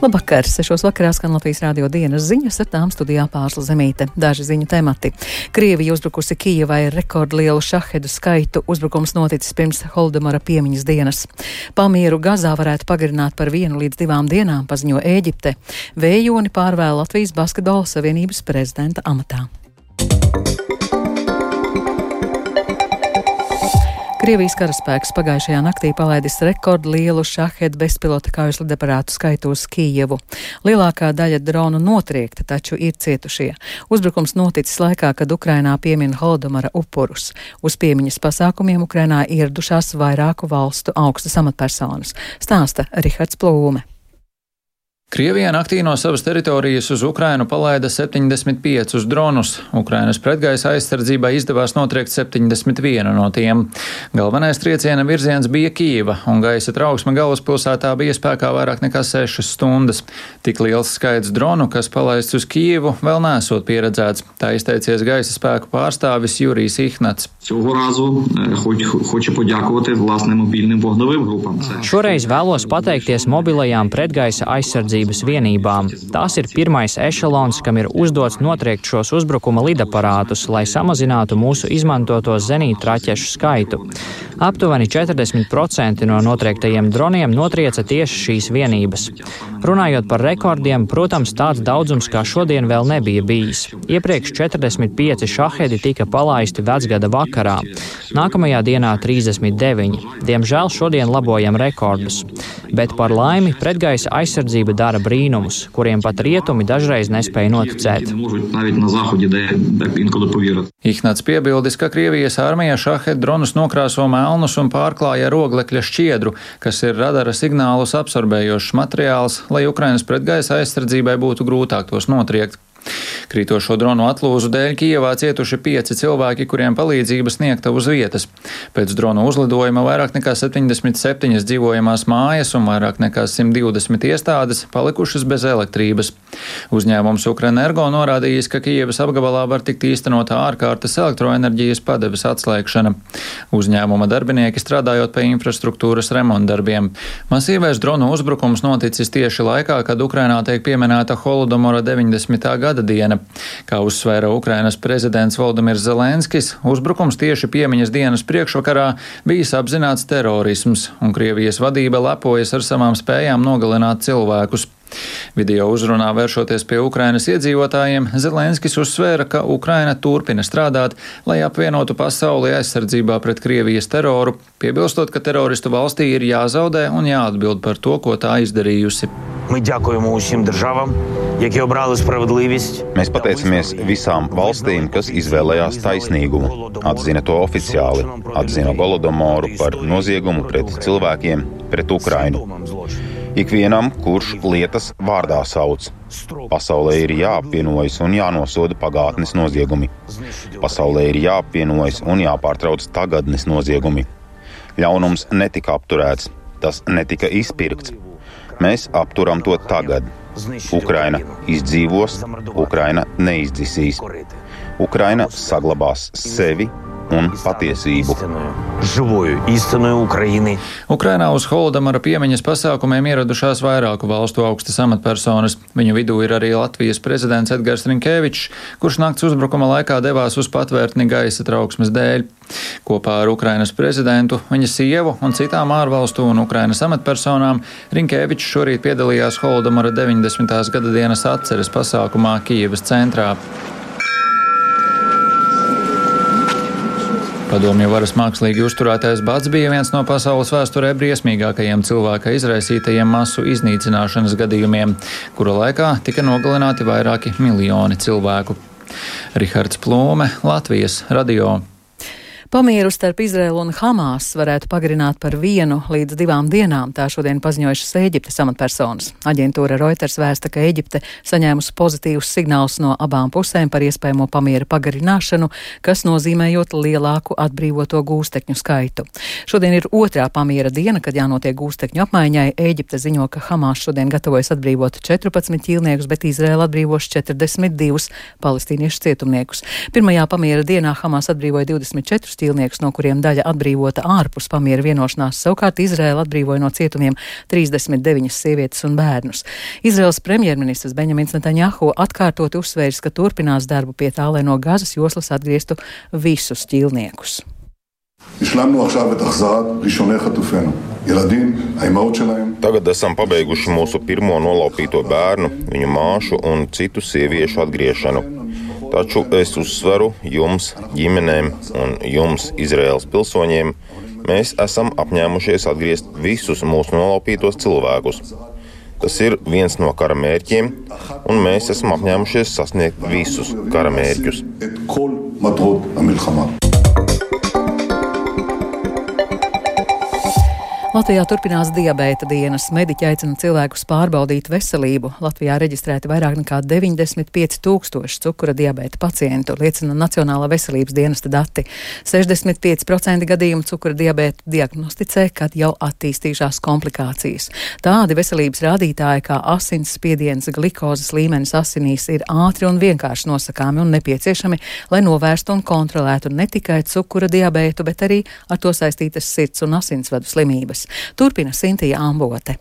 Labvakar! Sešos vakarā skan Latvijas rādio dienas ziņas, ar tām studijā pārsla zemīte. Daži ziņu temati. Krievija uzbrukusi Kijavai rekordlielu šahedu skaitu. Uzbrukums noticis pirms Holdemara piemiņas dienas. Pamieru Gazā varētu pagarināt par vienu līdz divām dienām, paziņo Ēģipte. Vējoni pārvēl Latvijas basketbola savienības prezidenta amatā. Krievijas karaspēks pagājušajā naktī palaidis rekordlielu šahedu bezpilota kaujas lidaparātu skaitu uz Kijevu. Lielākā daļa dronu notriekta, taču ir cietušie. Uzbrukums noticis laikā, kad Ukrainā piemina Holodomara upurus. Uz piemiņas pasākumiem Ukrainā ieradušās vairāku valstu augstas amatpersonas, stāsta Rihards Plūme. Krievija naktī no savas teritorijas uz Ukrainu palaida 75 dronus. Ukrainas pretgaisa aizsardzībai izdevās notriekt 71 no tiem. Galvenais trieciena virziens bija Kīva, un gaisa trauksme galvaspilsētā bija spēkā vairāk nekā 6 stundas. Tik liels skaits dronu, kas palaists uz Kīvu, vēl nesot pieredzēts. Tā izteicies gaisa spēku pārstāvis Jurijs Ihnats. Šoreiz vēlos pateikties mobilajām pretgaisa aizsardzības aizsardzības vienībām. Tās ir pirmais ešalons, kam ir uzdots notriekt šos uzbrukuma lidaparātus, lai samazinātu mūsu izmantoto zenītu raķešu skaitu. Aptuveni 40% no notriektajiem droniem notrieca tieši šīs vienības. Runājot par rekordiem, protams, tāds daudzums kā šodien vēl nebija bijis. Iepriekš 45 šahedi tika palaisti vecgada vakarā, nākamajā dienā 39. Diemžēl šodien labojam rekordus. Bet par laimi pretgaisa aizsardzība dara dara brīnumus, kuriem pat rietumi dažreiz nespēja noticēt. Ihnats piebildis, ka Krievijas armija šahed dronus nokrāso melnus un pārklāja ar oglekļa šķiedru, kas ir radara signālus absorbējošs materiāls, lai Ukrainas pretgaisa aizsardzībai būtu grūtāk tos notriekt. Krītošo dronu atlūzu dēļ Kijevā cietuši pieci cilvēki, kuriem palīdzība sniegta uz vietas. Pēc dronu uzlidojuma vairāk nekā 77 dzīvojamās mājas un vairāk nekā 120 iestādes palikušas bez elektrības. Uzņēmums Ukrenergo norādījis, ka Kijevas apgabalā var tikt īstenota ārkārtas elektroenerģijas padeves atslēgšana. Uzņēmuma darbinieki strādājot pie infrastruktūras remontdarbiem. Masīvais dronu uzbrukums noticis tieši laikā, kad Ukrainā tiek pieminēta Holodomora 90. gada diena. Kā uzsvēra Ukrainas prezidents Valdemirs Zelenskis, uzbrukums tieši piemiņas dienas priekšvakarā bijis apzināts terorisms, un Krievijas vadība lepojas ar savām spējām nogalināt cilvēkus. Video uzrunā vēršoties pie Ukrainas iedzīvotājiem, Zelenskis uzsvēra, ka Ukraina turpina strādāt, lai apvienotu pasauli aizsardzībā pret Krievijas teroru, piebilstot, ka teroristu valstī ir jāzaudē un jāatbild par to, ko tā izdarījusi. Ми дякуємо усім державам, які обрали справедливість. Mēs pateicamies visām valstīm, kas izvēlējās taisnīgumu, atzina to oficiāli, atzina Golodomoru par noziegumu pret cilvēkiem, pret Ukrainu. Ikvienam, kurš lietas vārdā sauc, pasaulē ir jāapvienojas un jānosoda pagātnes noziegumi. Pasaulē ir jāapvienojas un jāpārtrauc tagadnes noziegumi. Ļaunums netika apturēts, tas netika izpirkts Mēs apturam to tagad. Ukraina izdzīvos, Ukraina neizdzisīs. Ukraina saglabās sevi un patiesību. Ukrainā uz Holdamara piemiņas pasākumiem ieradušās vairāku valstu augstas amatpersonas. Viņu vidū ir arī Latvijas prezidents Edgars Rinkēvičs, kurš nakts uzbrukuma laikā devās uz patvērtni gaisa trauksmes dēļ. Kopā ar Ukrainas prezidentu, viņa sievu un citām ārvalstu un Ukrainas amatpersonām Rinkēvičs šorīt piedalījās Holdamara 90. gada dienas atceres pasākumā Kijivas centrā. Padomju varas mākslīgi uzturētais bats bija viens no pasaules vēsturē briesmīgākajiem cilvēka izraisītajiem masu iznīcināšanas gadījumiem, kura laikā tika nogalināti vairāki miljoni cilvēku. Rihards Plūme, Latvijas radio. Pamieru starp Izraēlu un Hamās varētu pagarināt par vienu līdz divām dienām, tā šodien paziņojušas Eģiptes amatpersonas. Aģentūra Reuters vēsta, ka Eģipte saņēmusi pozitīvus signālus no abām pusēm par iespējamo pamiera pagarināšanu, kas nozīmējot lielāku atbrīvoto gūstekņu skaitu. Šodien ir otrā pamiera diena, kad jānotiek gūstekņu apmaiņai. Eģipte ziņo, ka Hamās šodien gatavojas atbrīvot 14 ķīlniekus, bet Izraēla atbrīvos 42 palestīniešu cietumniekus. Pirmajā pamiera dienā Hamās atbrīvoja 24 ķīlniekus, no kuriem daļa atbrīvota ārpus pamiera vienošanās. Savukārt Izraela atbrīvoja no cietumiem 39 sievietes un bērnus. Izraels premjerministrs Benjamins Netanjahu atkārtoti uzsvērs, ka turpinās darbu pie tā, lai no Gazas joslas atgrieztu visus ķīlniekus. השלמנו עכשיו את החזרת ראשוני חטופינו. ילדים, האימהות שלהם. Tagad esam pabeiguši mūsu pirmo nolaupīto bērnu, viņu māšu un citu sieviešu atgriešanu. Taču es uzsveru jums, ģimenēm un jums, Izraels pilsoņiem, mēs esam apņēmušies atgriezt visus mūsu nolaupītos cilvēkus. Tas ir viens no kara mērķiem, un mēs esam apņēmušies sasniegt visus kara mērķus. Latvijā turpinās diabēta dienas. Mediķi aicina cilvēkus pārbaudīt veselību. Latvijā reģistrēti vairāk nekā 95 tūkstoši cukura diabēta pacientu, liecina Nacionālā veselības dienesta dati. 65% gadījumu cukura diabētu diagnosticē, kad jau attīstījušās komplikācijas. Tādi veselības rādītāji kā asins spiediens, glikozes līmenis asinīs ir ātri un vienkārši nosakāmi un nepieciešami, lai novērstu un kontrolētu ne tikai cukura diabētu, bet arī ar to saistītas sirds un asinsvadu slimības. Turpina Sintija Ambote.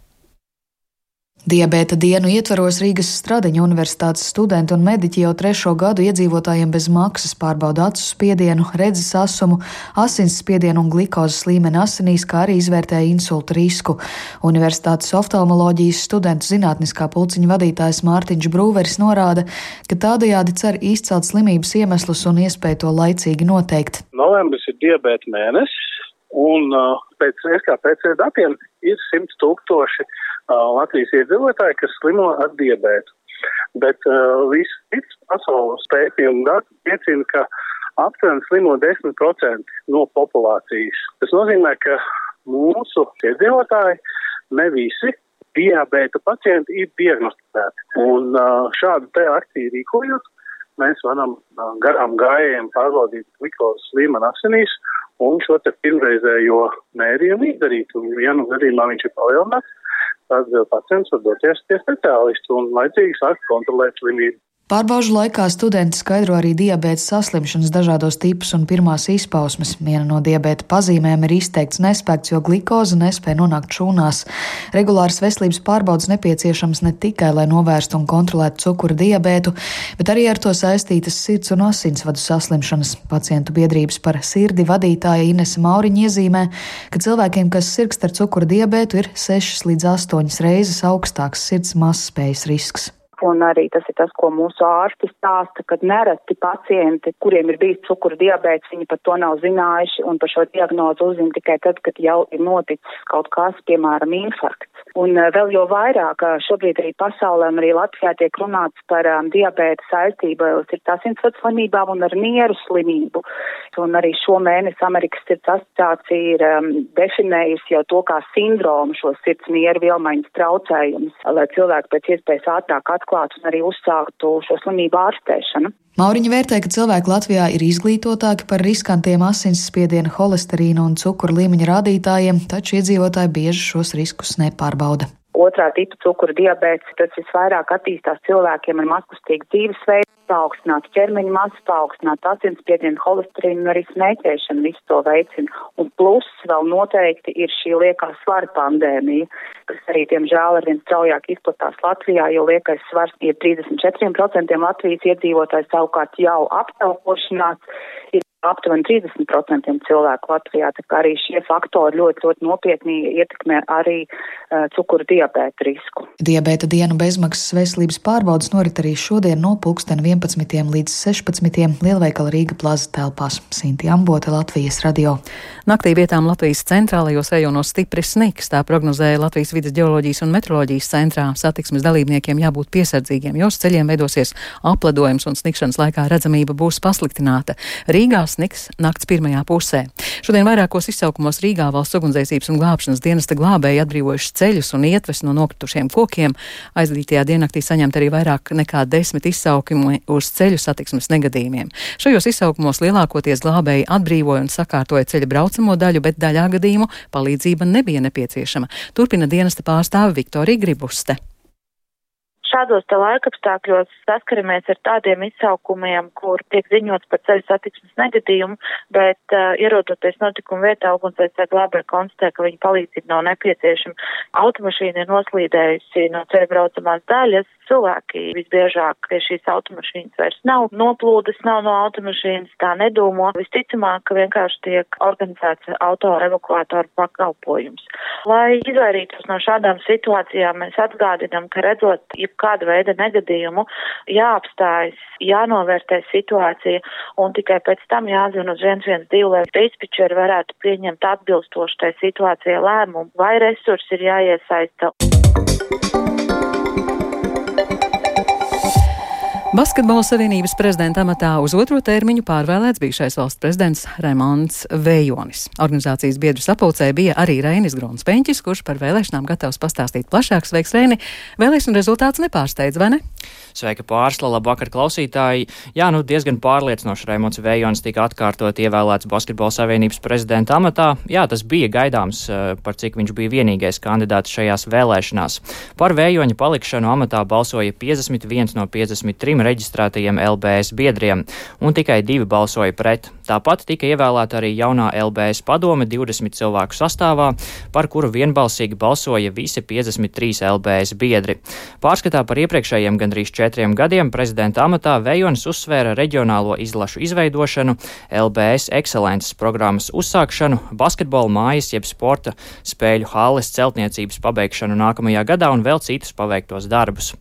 Diabēta dienu ietvaros Rīgas Stradiņa universitātes studenti un mediķi jau trešo gadu iedzīvotājiem bez maksas pārbauda acu spiedienu, redzes asumu, asins spiedienu un glikozes līmeni asinīs, kā arī izvērtēja insultu risku. Universitātes oftalmoloģijas studentu zinātniskā pulciņa vadītājs Mārtiņš Brūveris norāda, ka tādējādi cer izcelt slimības iemeslus un iespēju to laicīgi noteikt. Novembris ir diabēta mēnesis, un uh, pēc SKPC datiem ir 100 tūkstoši uh, Latvijas iedzīvotāji, kas slimo ar diabētu. Bet uh, viss cits pasaules pētījumu dati liecina, ka aptuveni slimo 10% no populācijas. Tas nozīmē, ka mūsu iedzīvotāji ne visi diabēta pacienti ir diagnosticēti. Un uh, šādu te akciju rīkojot, mēs varam uh, garām gājējiem pārbaudīt glukozes līmeni asinīs un šo te pirmreizējo mērījumu izdarīt. Un, ja nu gadījumā viņš ir palielināts, tad pacients var doties pie speciālistu un laicīgi sākt kontrolēt slimību. Pārbaužu laikā studenti skaidro arī diabēta saslimšanas dažādos tipus un pirmās izpausmes. Viena no diabēta pazīmēm ir izteikts nespēks, jo glikoze nespēja nonākt šūnās. Regulāras veselības pārbaudas nepieciešams ne tikai, lai novērstu un kontrolētu cukura diabētu, bet arī ar to saistītas sirds un asinsvadu saslimšanas. Pacientu biedrības par sirdi vadītāja Inese Mauriņa iezīmē, ka cilvēkiem, kas sirgst ar cukura diabētu, ir 6 līdz 8 reizes augstāks sirds mazspējas risks. Un arī tas ir tas, ko mūsu ārsti stāsta, ka nereti pacienti, kuriem ir bijis cukura diabēts, viņi par to nav zinājuši un par šo diagnozu uzzina tikai tad, kad jau ir noticis kaut kas, piemēram, infarkts. Un vēl jau vairāk šobrīd arī pasaulē un arī Latvijā tiek runāts par um, diabēta saistību ar sirds asinsvadu slimībām un ar nieru slimību. Un arī šo mēnesi Amerikas sirds asociācija ir um, definējusi jau to kā sindromu šo sirds nieru vielmaiņas traucējumus, lai cilvēki pēc iespējas ātrāk atklātu un arī uzsāktu šo slimību ārstēšanu. Mauriņa vērtē, ka cilvēki Latvijā ir izglītotāki par riskantiem asinsspiediena, holesterīna un cukura līmeņa rādītājiem, taču iedzīvotāji bieži šos riskus nepārbauda. Otrā tipa cukura diabetes, tas visvairāk attīstās cilvēkiem ar mazkustīgu dzīvesveidu, paaugstinātu ķermeņa masu, paaugstinātu asinsspiedienu, holesterīnu un arī smēķēšanu visu to veicina. Un plus vēl noteikti ir šī liekā svara pandēmija, kas arī, diemžēl, arvien straujāk izplatās Latvijā, jo liekais svars ir 34% Latvijas iedzīvotāji savukārt jau aptaukošanās aptuveni 30% cilvēku Latvijā, tā kā arī šie faktori ļoti, ļoti nopietni ietekmē arī uh, cukura diabēta risku. Diabēta dienu bezmaksas veselības pārbaudas norit arī šodien no pulksten 11 līdz 16 Lielveikala Rīga plaza telpās. Sinti Ambote, Latvijas radio. Naktī vietām Latvijas centrālajos rajonos stipri sniks, tā prognozēja Latvijas vidas geoloģijas un metroloģijas centrā. Satiksmes dalībniekiem jābūt piesardzīgiem, jo uz ceļiem veidosies apledojums un snikšanas laikā redzamība būs pasliktināta. Rīgā sniks nakts pirmajā pusē. Šodien vairākos izsaukumos Rīgā valsts ugunsdzēsības un glābšanas dienesta glābēji atbrīvojuši ceļus un ietves no nokritušiem kokiem. Aizdītajā diennaktī saņemt arī vairāk nekā desmit izsaukumi uz ceļu satiksmes negadījumiem. Šajos izsaukumos lielākoties glābēji atbrīvoja un sakārtoja ceļa braucamo daļu, bet daļā gadījumu palīdzība nebija nepieciešama. Turpina dienesta pārstāve Viktorija Gribuste. Šādos te laikapstākļos saskaramies ar tādiem izsaukumiem, kur tiek ziņots par ceļu satiksmes negadījumu, bet uh, ierodoties notikuma vietā, ugunsdzēsēji glābēji konstatē, ka viņa palīdzība nav nepieciešama. Automašīna ir noslīdējusi no ceļa braucamās daļas, cilvēki visbiežāk pie šīs automašīnas vairs nav, noplūdes nav no automašīnas, tā nedomā. Visticamāk, ka vienkārši tiek organizēts auto evakuātoru pakalpojums. Lai izvairītos no šādām situācijām, mēs atgādinām, ka redzot jebkāda veida negadījumu, jāapstājas, jānovērtē situācija un tikai pēc tam jāzina uz 112, lai dispečeri varētu pieņemt atbilstoši tai situācijai lēmumu, vai resursi ir jāiesaista. Basketbola savienības prezidenta amatā uz otro termiņu pārvēlēts bijušais valsts prezidents Raimons Vējonis. Organizācijas biedru sapulcē bija arī Reinis Grons Peņķis, kurš par vēlēšanām gatavs pastāstīt plašāk. Sveiks, Reini! Vēlēšana rezultāts nepārsteidz, vai ne? Sveika pārsla, labvakar klausītāji! Jā, nu diezgan pārliecinoši Raimons Vējonis tika atkārtot ievēlēts Basketbola savienības prezidenta amatā. Jā, tas bija gaidāms, eh, par cik viņš bija vienīgais kandidāts šajās vēlēšanās. Par Vējoņa palikšanu amatā balsoja 51 no 53 trim reģistrētajiem LBS biedriem, un tikai divi balsoja pret. Tāpat tika ievēlēta arī jaunā LBS padome 20 cilvēku sastāvā, par kuru vienbalsīgi balsoja visi 53 LBS biedri. Pārskatā par iepriekšējiem gandrīz četriem gadiem prezidenta amatā Vejonis uzsvēra reģionālo izlašu izveidošanu, LBS ekscelences programmas uzsākšanu, basketbola mājas jeb sporta spēļu halles celtniecības pabeigšanu nākamajā gadā un vēl citus paveiktos darbus.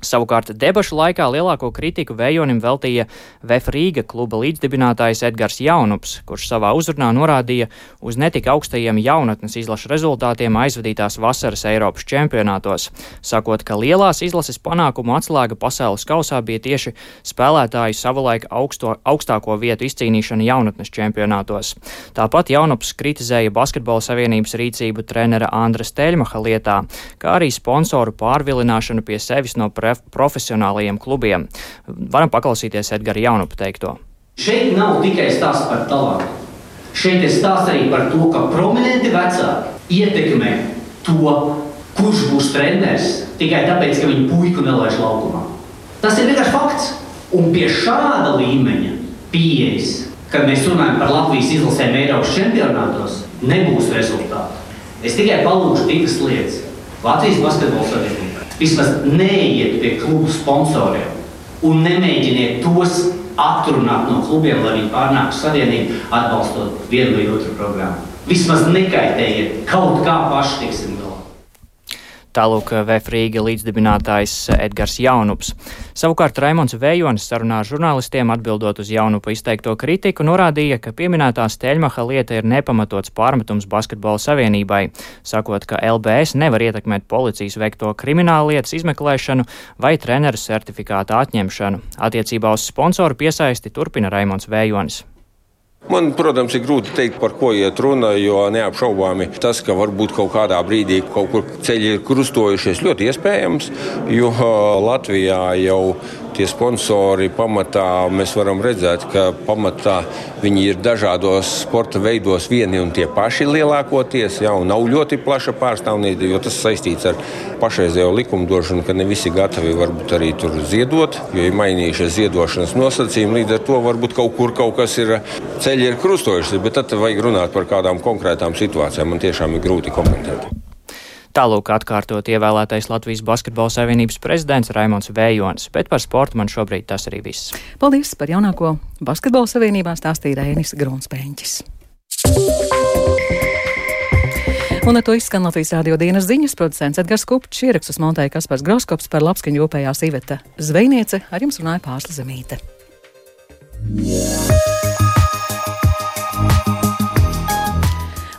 Savukārt debašu laikā lielāko kritiku Vējonim veltīja VF Rīga kluba līdzdibinātājs Edgars Jaunups, kurš savā uzrunā norādīja uz netik augstajiem jaunatnes izlašu rezultātiem aizvadītās vasaras Eiropas čempionātos, sakot, ka lielās izlases panākumu atslēga pasaules kausā bija tieši spēlētāju savulaik augsto, augstāko vietu izcīnīšana jaunatnes čempionātos. Tāpat Jaunups kritizēja Basketbola savienības rīcību trenera Andra Steļmaha lietā, kā arī sponsoru pārvilināšanu pie sevis no pre profesionālajiem klubiem. Varam paklausīties Edgara Jaunupa teikto. Šeit nav tikai stāsts par talantu. Šeit ir stāsts arī par to, ka prominenti vecāki ietekmē to, kurš būs treneris tikai tāpēc, ka viņu puiku nelaiž laukumā. Tas ir vienkārši fakts. Un pie šāda līmeņa pieejas, kad mēs runājam par Latvijas izlasēm Eiropas čempionātos, nebūs rezultātu. Es tikai palūdzu divas lietas. Latvijas basketbola savienība Vismaz neiet pie klubu sponsoriem un nemēģiniet tos atrunāt no klubiem, lai viņi pārnāktu savienību, atbalstot vienu vai otru programmu. Vismaz nekaitējiet, kaut kā paši tiksim Tālūk VF Rīga līdzdibinātājs Edgars Jaunups. Savukārt Raimons Vējonis sarunā ar žurnālistiem atbildot uz Jaunupa izteikto kritiku norādīja, ka pieminētā Steļmaha lieta ir nepamatots pārmetums basketbola savienībai, sakot, ka LBS nevar ietekmēt policijas veikto kriminālu lietas izmeklēšanu vai treneru certifikāta atņemšanu. Attiecībā uz sponsoru piesaisti turpina Raimons Vējonis. Man, protams, ir grūti pateikt, par ko iet runa, jo neapšaubāmi tas, ka varbūt kaut kādā brīdī kaut kur ceļi ir krustojušies, ļoti iespējams, jo Latvijā jau tie sponsori pamatā mēs varam redzēt, ka pamatā viņi ir dažādos sporta veidos vieni un tie paši lielākoties. Jā, nav ļoti plaša pārstāvniecība, jo tas saistīts ar pašreizējo likumdošanu, ka ne visi gatavi varbūt arī tur ziedot, jo ir mainījušies ziedošanas nosacījumi. Līdz ar to varbūt kaut kur kaut kas ir ceļi ir krustojušies, bet tad vajag runāt par kādām konkrētām situācijām. Man tiešām ir grūti komentēt. Tālūk atkārtot ievēlētais Latvijas Basketbola Savienības prezidents Raimons Vējonis, bet par sportu man šobrīd tas arī viss. Paldies par jaunāko Basketbola Savienībā stāstīja Rēnis Grunspēņķis. Un ar to izskan Latvijas rādio dienas ziņas producents Edgars Kupčs, ierakstus montēja Kaspars Groskops par labskaņu jūpējās Iveta Zvejniece, ar jums runāja Pārsla Zemīte. Yeah.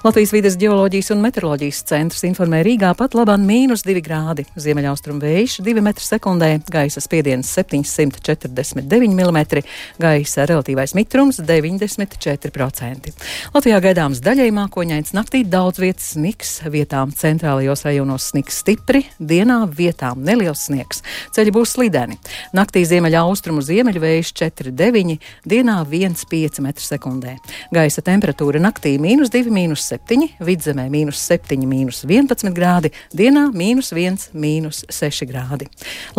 Latvijas vides geoloģijas un meteoroloģijas centrs informē Rīgā pat labāk mīnus 2 grādi, ziemeļaustrum vējš 2 m2, gaisa spiediens 749 mm, gaisa relatīvais mitrums 94%. Latvijā gaidāms daļai mākoņains, naktī daudz vietas sniks, vietām centrālajos rajonos sniks stipri, dienā vietām neliels sniegs. Ceļi būs slideni. Naktī ziemeļaustrumu ziemeļu vējš 4,9, dienā 1,5 m2. Gaisa temperatūra naktī - 2, 6 7, vidzemē mīnus 7, mīnus 11 grādi, dienā mīnus 1, mīnus 6 grādi.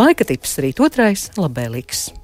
Laika tips rīt otrais - labēlīgs.